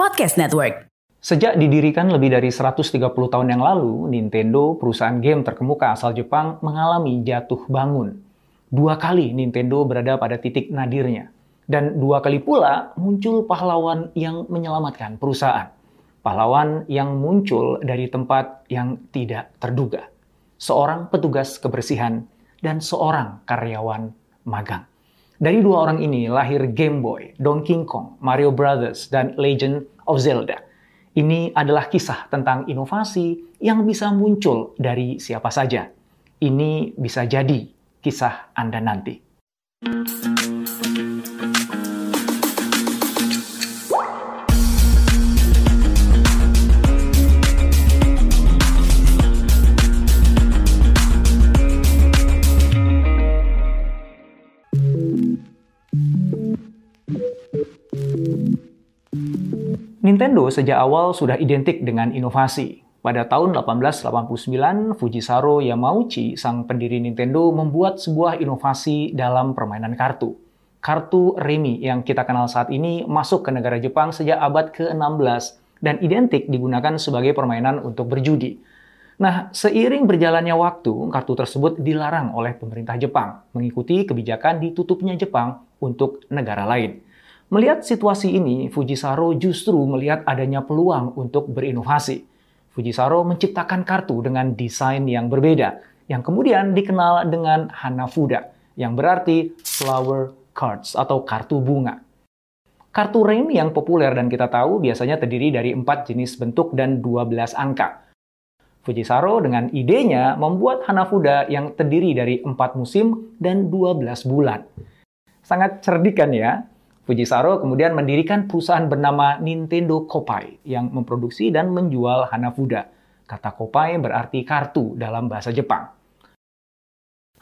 Podcast Network. Sejak didirikan lebih dari 130 tahun yang lalu, Nintendo, perusahaan game terkemuka asal Jepang, mengalami jatuh bangun. Dua kali Nintendo berada pada titik nadirnya. Dan dua kali pula muncul pahlawan yang menyelamatkan perusahaan. Pahlawan yang muncul dari tempat yang tidak terduga. Seorang petugas kebersihan dan seorang karyawan magang. Dari dua orang ini lahir Game Boy, Donkey Kong, Mario Brothers, dan Legend of Zelda. Ini adalah kisah tentang inovasi yang bisa muncul dari siapa saja. Ini bisa jadi kisah Anda nanti. Nintendo sejak awal sudah identik dengan inovasi. Pada tahun 1889, Fujisaro Yamauchi, sang pendiri Nintendo, membuat sebuah inovasi dalam permainan kartu. Kartu remi yang kita kenal saat ini masuk ke negara Jepang sejak abad ke-16 dan identik digunakan sebagai permainan untuk berjudi. Nah, seiring berjalannya waktu, kartu tersebut dilarang oleh pemerintah Jepang, mengikuti kebijakan ditutupnya Jepang untuk negara lain. Melihat situasi ini, Fujisaro justru melihat adanya peluang untuk berinovasi. Fujisaro menciptakan kartu dengan desain yang berbeda, yang kemudian dikenal dengan Hanafuda, yang berarti flower cards atau kartu bunga. Kartu rem yang populer dan kita tahu biasanya terdiri dari empat jenis bentuk dan 12 angka. Fujisaro dengan idenya membuat Hanafuda yang terdiri dari empat musim dan 12 bulan. Sangat cerdik kan ya? Fujisaro kemudian mendirikan perusahaan bernama Nintendo Kopai yang memproduksi dan menjual Hanafuda. Kata Kopai berarti kartu dalam bahasa Jepang.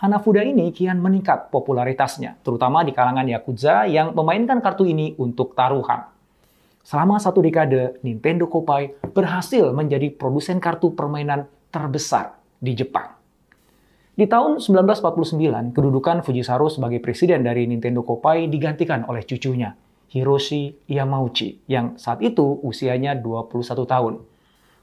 Hanafuda ini kian meningkat popularitasnya, terutama di kalangan Yakuza yang memainkan kartu ini untuk taruhan. Selama satu dekade, Nintendo Kopai berhasil menjadi produsen kartu permainan terbesar di Jepang. Di tahun 1949, kedudukan Fujisaro sebagai presiden dari Nintendo Kopai digantikan oleh cucunya, Hiroshi Yamauchi, yang saat itu usianya 21 tahun.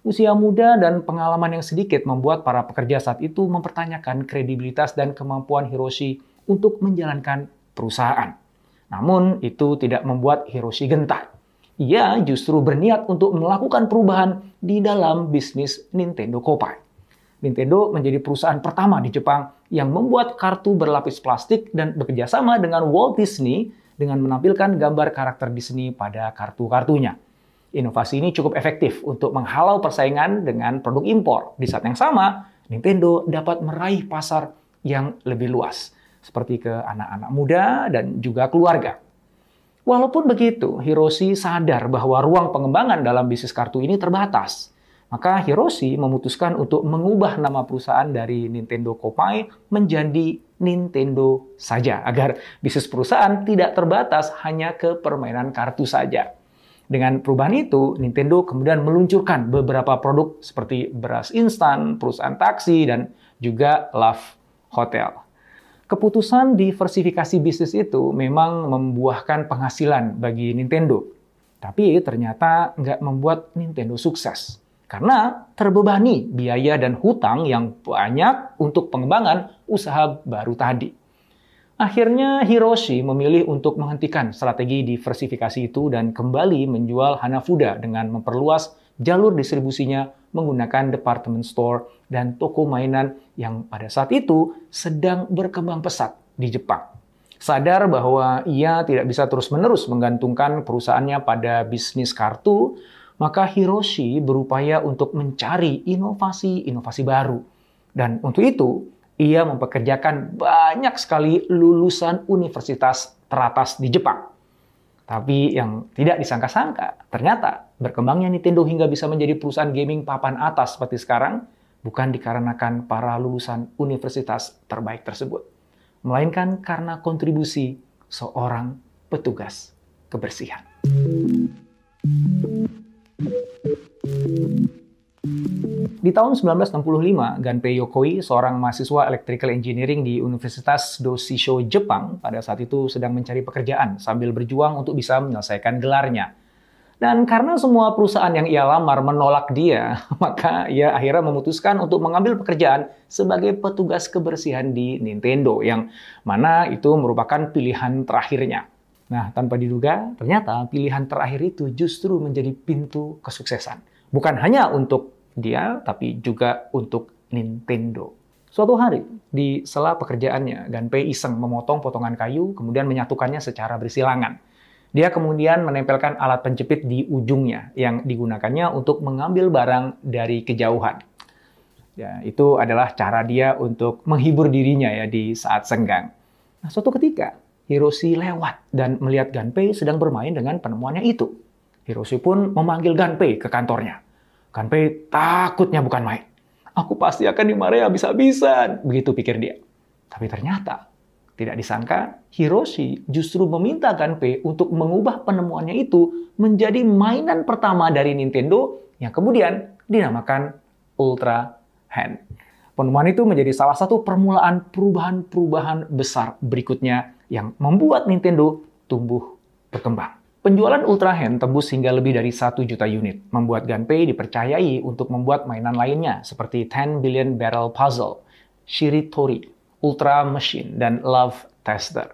Usia muda dan pengalaman yang sedikit membuat para pekerja saat itu mempertanyakan kredibilitas dan kemampuan Hiroshi untuk menjalankan perusahaan. Namun, itu tidak membuat Hiroshi gentar. Ia justru berniat untuk melakukan perubahan di dalam bisnis Nintendo Kopai. Nintendo menjadi perusahaan pertama di Jepang yang membuat kartu berlapis plastik dan bekerjasama dengan Walt Disney dengan menampilkan gambar karakter Disney pada kartu-kartunya. Inovasi ini cukup efektif untuk menghalau persaingan dengan produk impor. Di saat yang sama, Nintendo dapat meraih pasar yang lebih luas, seperti ke anak-anak muda dan juga keluarga. Walaupun begitu, Hiroshi sadar bahwa ruang pengembangan dalam bisnis kartu ini terbatas. Maka Hiroshi memutuskan untuk mengubah nama perusahaan dari Nintendo Kopai menjadi Nintendo saja, agar bisnis perusahaan tidak terbatas hanya ke permainan kartu saja. Dengan perubahan itu, Nintendo kemudian meluncurkan beberapa produk seperti beras instan, perusahaan taksi, dan juga Love Hotel. Keputusan diversifikasi bisnis itu memang membuahkan penghasilan bagi Nintendo. Tapi ternyata nggak membuat Nintendo sukses. Karena terbebani biaya dan hutang yang banyak untuk pengembangan usaha baru tadi. Akhirnya Hiroshi memilih untuk menghentikan strategi diversifikasi itu dan kembali menjual Hanafuda dengan memperluas jalur distribusinya menggunakan department store dan toko mainan yang pada saat itu sedang berkembang pesat di Jepang. Sadar bahwa ia tidak bisa terus-menerus menggantungkan perusahaannya pada bisnis kartu, maka Hiroshi berupaya untuk mencari inovasi-inovasi baru. Dan untuk itu, ia mempekerjakan banyak sekali lulusan universitas teratas di Jepang. Tapi yang tidak disangka-sangka, ternyata berkembangnya Nintendo hingga bisa menjadi perusahaan gaming papan atas seperti sekarang bukan dikarenakan para lulusan universitas terbaik tersebut, melainkan karena kontribusi seorang petugas kebersihan. Di tahun 1965, Gunpei Yokoi, seorang mahasiswa electrical engineering di Universitas Doshisho, Jepang, pada saat itu sedang mencari pekerjaan sambil berjuang untuk bisa menyelesaikan gelarnya. Dan karena semua perusahaan yang ia lamar menolak dia, maka ia akhirnya memutuskan untuk mengambil pekerjaan sebagai petugas kebersihan di Nintendo, yang mana itu merupakan pilihan terakhirnya. Nah, tanpa diduga, ternyata pilihan terakhir itu justru menjadi pintu kesuksesan. Bukan hanya untuk dia, tapi juga untuk Nintendo. Suatu hari, di sela pekerjaannya, Gunpei iseng memotong potongan kayu, kemudian menyatukannya secara bersilangan. Dia kemudian menempelkan alat penjepit di ujungnya yang digunakannya untuk mengambil barang dari kejauhan. Ya, itu adalah cara dia untuk menghibur dirinya ya di saat senggang. Nah, suatu ketika, Hiroshi lewat dan melihat Gunpei sedang bermain dengan penemuannya itu. Hiroshi pun memanggil Gunpei ke kantornya. Gunpei takutnya bukan main. Aku pasti akan dimarahi habis-habisan, begitu pikir dia. Tapi ternyata, tidak disangka, Hiroshi justru meminta Gunpei untuk mengubah penemuannya itu menjadi mainan pertama dari Nintendo yang kemudian dinamakan Ultra Hand. Penemuan itu menjadi salah satu permulaan perubahan-perubahan besar berikutnya yang membuat Nintendo tumbuh berkembang. Penjualan Ultra Hand tembus hingga lebih dari 1 juta unit, membuat Gunpei dipercayai untuk membuat mainan lainnya seperti 10 Billion Barrel Puzzle, Shiritori, Ultra Machine, dan Love Tester.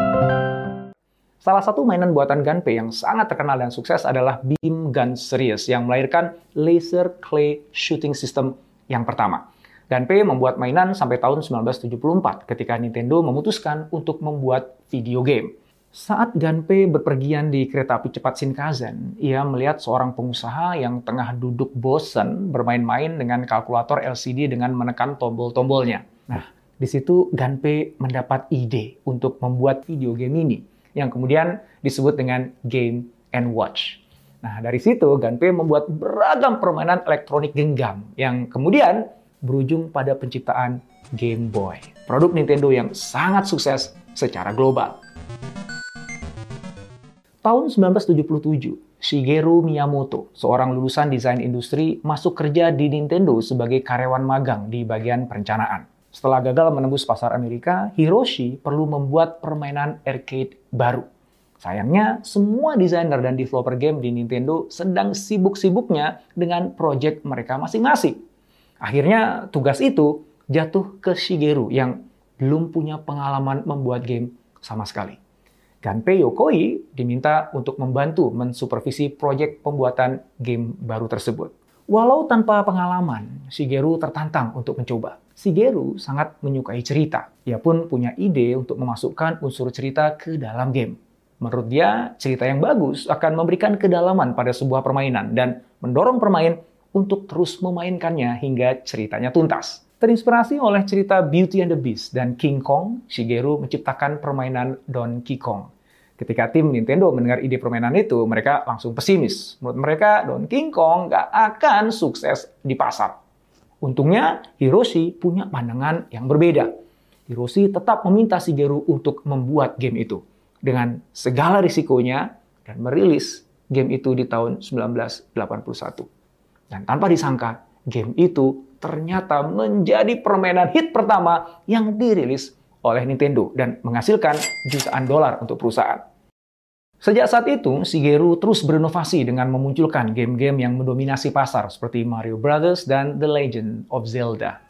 Salah satu mainan buatan Gunpei yang sangat terkenal dan sukses adalah Beam Gun Series yang melahirkan laser clay shooting system yang pertama. Gunpei membuat mainan sampai tahun 1974 ketika Nintendo memutuskan untuk membuat video game. Saat Gunpei berpergian di kereta api cepat Shinkansen, ia melihat seorang pengusaha yang tengah duduk bosan bermain-main dengan kalkulator LCD dengan menekan tombol-tombolnya. Nah, di situ Gunpei mendapat ide untuk membuat video game ini yang kemudian disebut dengan Game and Watch. Nah, dari situ Gunpei membuat beragam permainan elektronik genggam yang kemudian berujung pada penciptaan Game Boy, produk Nintendo yang sangat sukses secara global. Tahun 1977, Shigeru Miyamoto, seorang lulusan desain industri, masuk kerja di Nintendo sebagai karyawan magang di bagian perencanaan. Setelah gagal menembus pasar Amerika, Hiroshi perlu membuat permainan arcade baru. Sayangnya, semua desainer dan developer game di Nintendo sedang sibuk-sibuknya dengan proyek mereka masing-masing. Akhirnya, tugas itu jatuh ke Shigeru yang belum punya pengalaman membuat game sama sekali. Gunpei Yokoi diminta untuk membantu mensupervisi proyek pembuatan game baru tersebut. Walau tanpa pengalaman, Shigeru tertantang untuk mencoba. Shigeru sangat menyukai cerita. Ia pun punya ide untuk memasukkan unsur cerita ke dalam game. Menurut dia, cerita yang bagus akan memberikan kedalaman pada sebuah permainan dan mendorong pemain untuk terus memainkannya hingga ceritanya tuntas. Terinspirasi oleh cerita Beauty and the Beast dan King Kong, Shigeru menciptakan permainan Donkey Kong. Ketika tim Nintendo mendengar ide permainan itu, mereka langsung pesimis. Menurut mereka, Donkey Kong nggak akan sukses di pasar. Untungnya, Hiroshi punya pandangan yang berbeda. Hiroshi tetap meminta Shigeru untuk membuat game itu dengan segala risikonya dan merilis game itu di tahun 1981. Dan tanpa disangka, game itu ternyata menjadi permainan hit pertama yang dirilis oleh Nintendo dan menghasilkan jutaan dolar untuk perusahaan. Sejak saat itu, Shigeru terus berinovasi dengan memunculkan game-game yang mendominasi pasar seperti Mario Brothers dan The Legend of Zelda.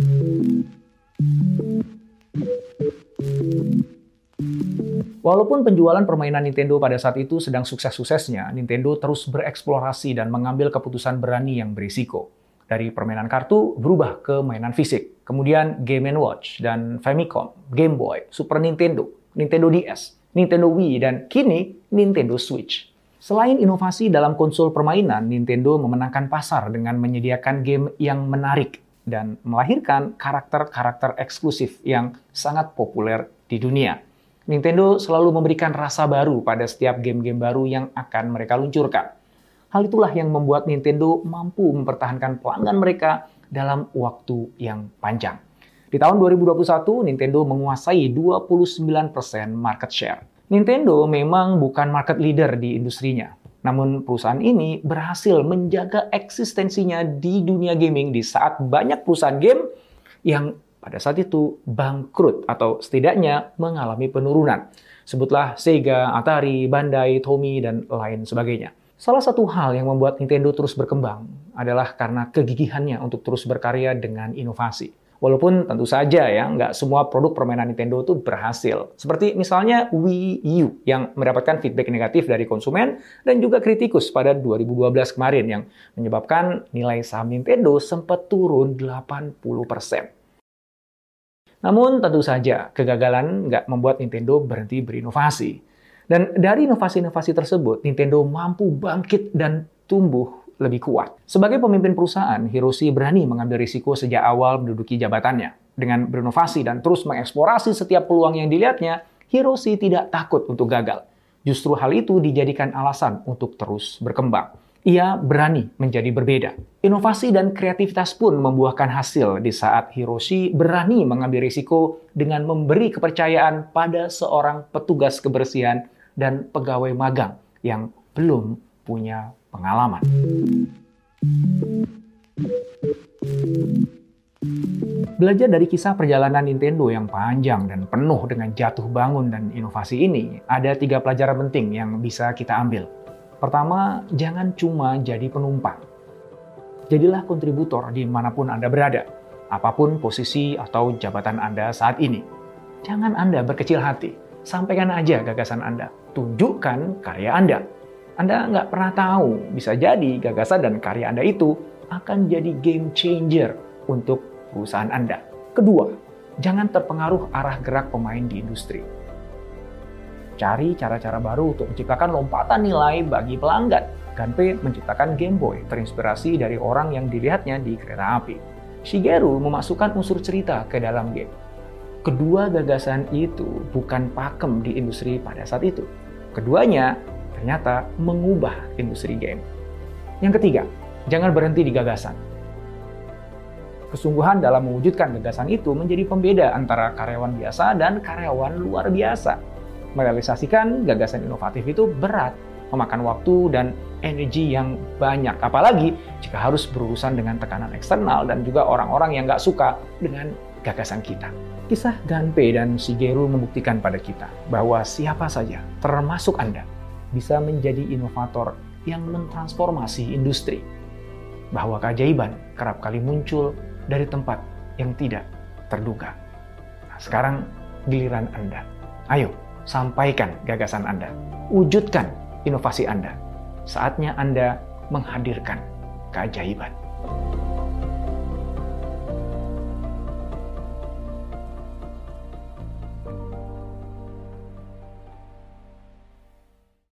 Walaupun penjualan permainan Nintendo pada saat itu sedang sukses-suksesnya, Nintendo terus bereksplorasi dan mengambil keputusan berani yang berisiko. Dari permainan kartu berubah ke mainan fisik, kemudian Game Watch dan Famicom, Game Boy, Super Nintendo, Nintendo DS, Nintendo Wii, dan kini Nintendo Switch. Selain inovasi dalam konsol permainan, Nintendo memenangkan pasar dengan menyediakan game yang menarik dan melahirkan karakter-karakter eksklusif yang sangat populer di dunia. Nintendo selalu memberikan rasa baru pada setiap game-game baru yang akan mereka luncurkan. Hal itulah yang membuat Nintendo mampu mempertahankan pelanggan mereka dalam waktu yang panjang. Di tahun 2021, Nintendo menguasai 29% market share. Nintendo memang bukan market leader di industrinya, namun perusahaan ini berhasil menjaga eksistensinya di dunia gaming di saat banyak perusahaan game yang pada saat itu bangkrut atau setidaknya mengalami penurunan. Sebutlah Sega, Atari, Bandai, Tommy, dan lain sebagainya. Salah satu hal yang membuat Nintendo terus berkembang adalah karena kegigihannya untuk terus berkarya dengan inovasi. Walaupun tentu saja ya, nggak semua produk permainan Nintendo itu berhasil. Seperti misalnya Wii U yang mendapatkan feedback negatif dari konsumen dan juga kritikus pada 2012 kemarin yang menyebabkan nilai saham Nintendo sempat turun 80%. Namun tentu saja kegagalan nggak membuat Nintendo berhenti berinovasi. Dan dari inovasi-inovasi tersebut, Nintendo mampu bangkit dan tumbuh lebih kuat. Sebagai pemimpin perusahaan, Hiroshi berani mengambil risiko sejak awal menduduki jabatannya. Dengan berinovasi dan terus mengeksplorasi setiap peluang yang dilihatnya, Hiroshi tidak takut untuk gagal. Justru hal itu dijadikan alasan untuk terus berkembang ia berani menjadi berbeda. Inovasi dan kreativitas pun membuahkan hasil di saat Hiroshi berani mengambil risiko dengan memberi kepercayaan pada seorang petugas kebersihan dan pegawai magang yang belum punya pengalaman. Belajar dari kisah perjalanan Nintendo yang panjang dan penuh dengan jatuh bangun dan inovasi ini, ada tiga pelajaran penting yang bisa kita ambil. Pertama, jangan cuma jadi penumpang. Jadilah kontributor di mana pun Anda berada, apa pun posisi atau jabatan Anda saat ini. Jangan Anda berkecil hati, sampaikan aja gagasan Anda, tunjukkan karya Anda. Anda nggak pernah tahu, bisa jadi gagasan dan karya Anda itu akan jadi game changer untuk perusahaan Anda. Kedua, jangan terpengaruh arah gerak pemain di industri cari cara-cara baru untuk menciptakan lompatan nilai bagi pelanggan. Gunpei menciptakan Game Boy terinspirasi dari orang yang dilihatnya di kereta api. Shigeru memasukkan unsur cerita ke dalam game. Kedua gagasan itu bukan pakem di industri pada saat itu. Keduanya ternyata mengubah industri game. Yang ketiga, jangan berhenti di gagasan. Kesungguhan dalam mewujudkan gagasan itu menjadi pembeda antara karyawan biasa dan karyawan luar biasa merealisasikan gagasan inovatif itu berat, memakan waktu dan energi yang banyak. Apalagi jika harus berurusan dengan tekanan eksternal dan juga orang-orang yang nggak suka dengan gagasan kita. Kisah Ganpei dan Shigeru membuktikan pada kita bahwa siapa saja, termasuk Anda, bisa menjadi inovator yang mentransformasi industri. Bahwa keajaiban kerap kali muncul dari tempat yang tidak terduga. Nah, sekarang giliran Anda. Ayo, Sampaikan gagasan Anda. Wujudkan inovasi Anda. Saatnya Anda menghadirkan keajaiban.